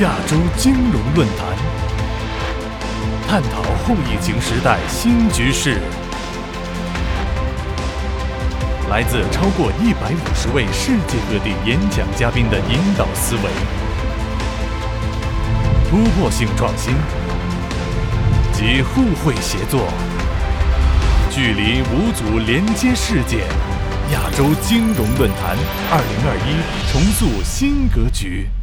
亚洲金融论坛探讨后疫情时代新局势。来自超过一百五十位世界各地演讲嘉宾的引导思维突破性创新及互惠协作距离无阻连接世界亚洲金融论坛二零二一重塑新格局。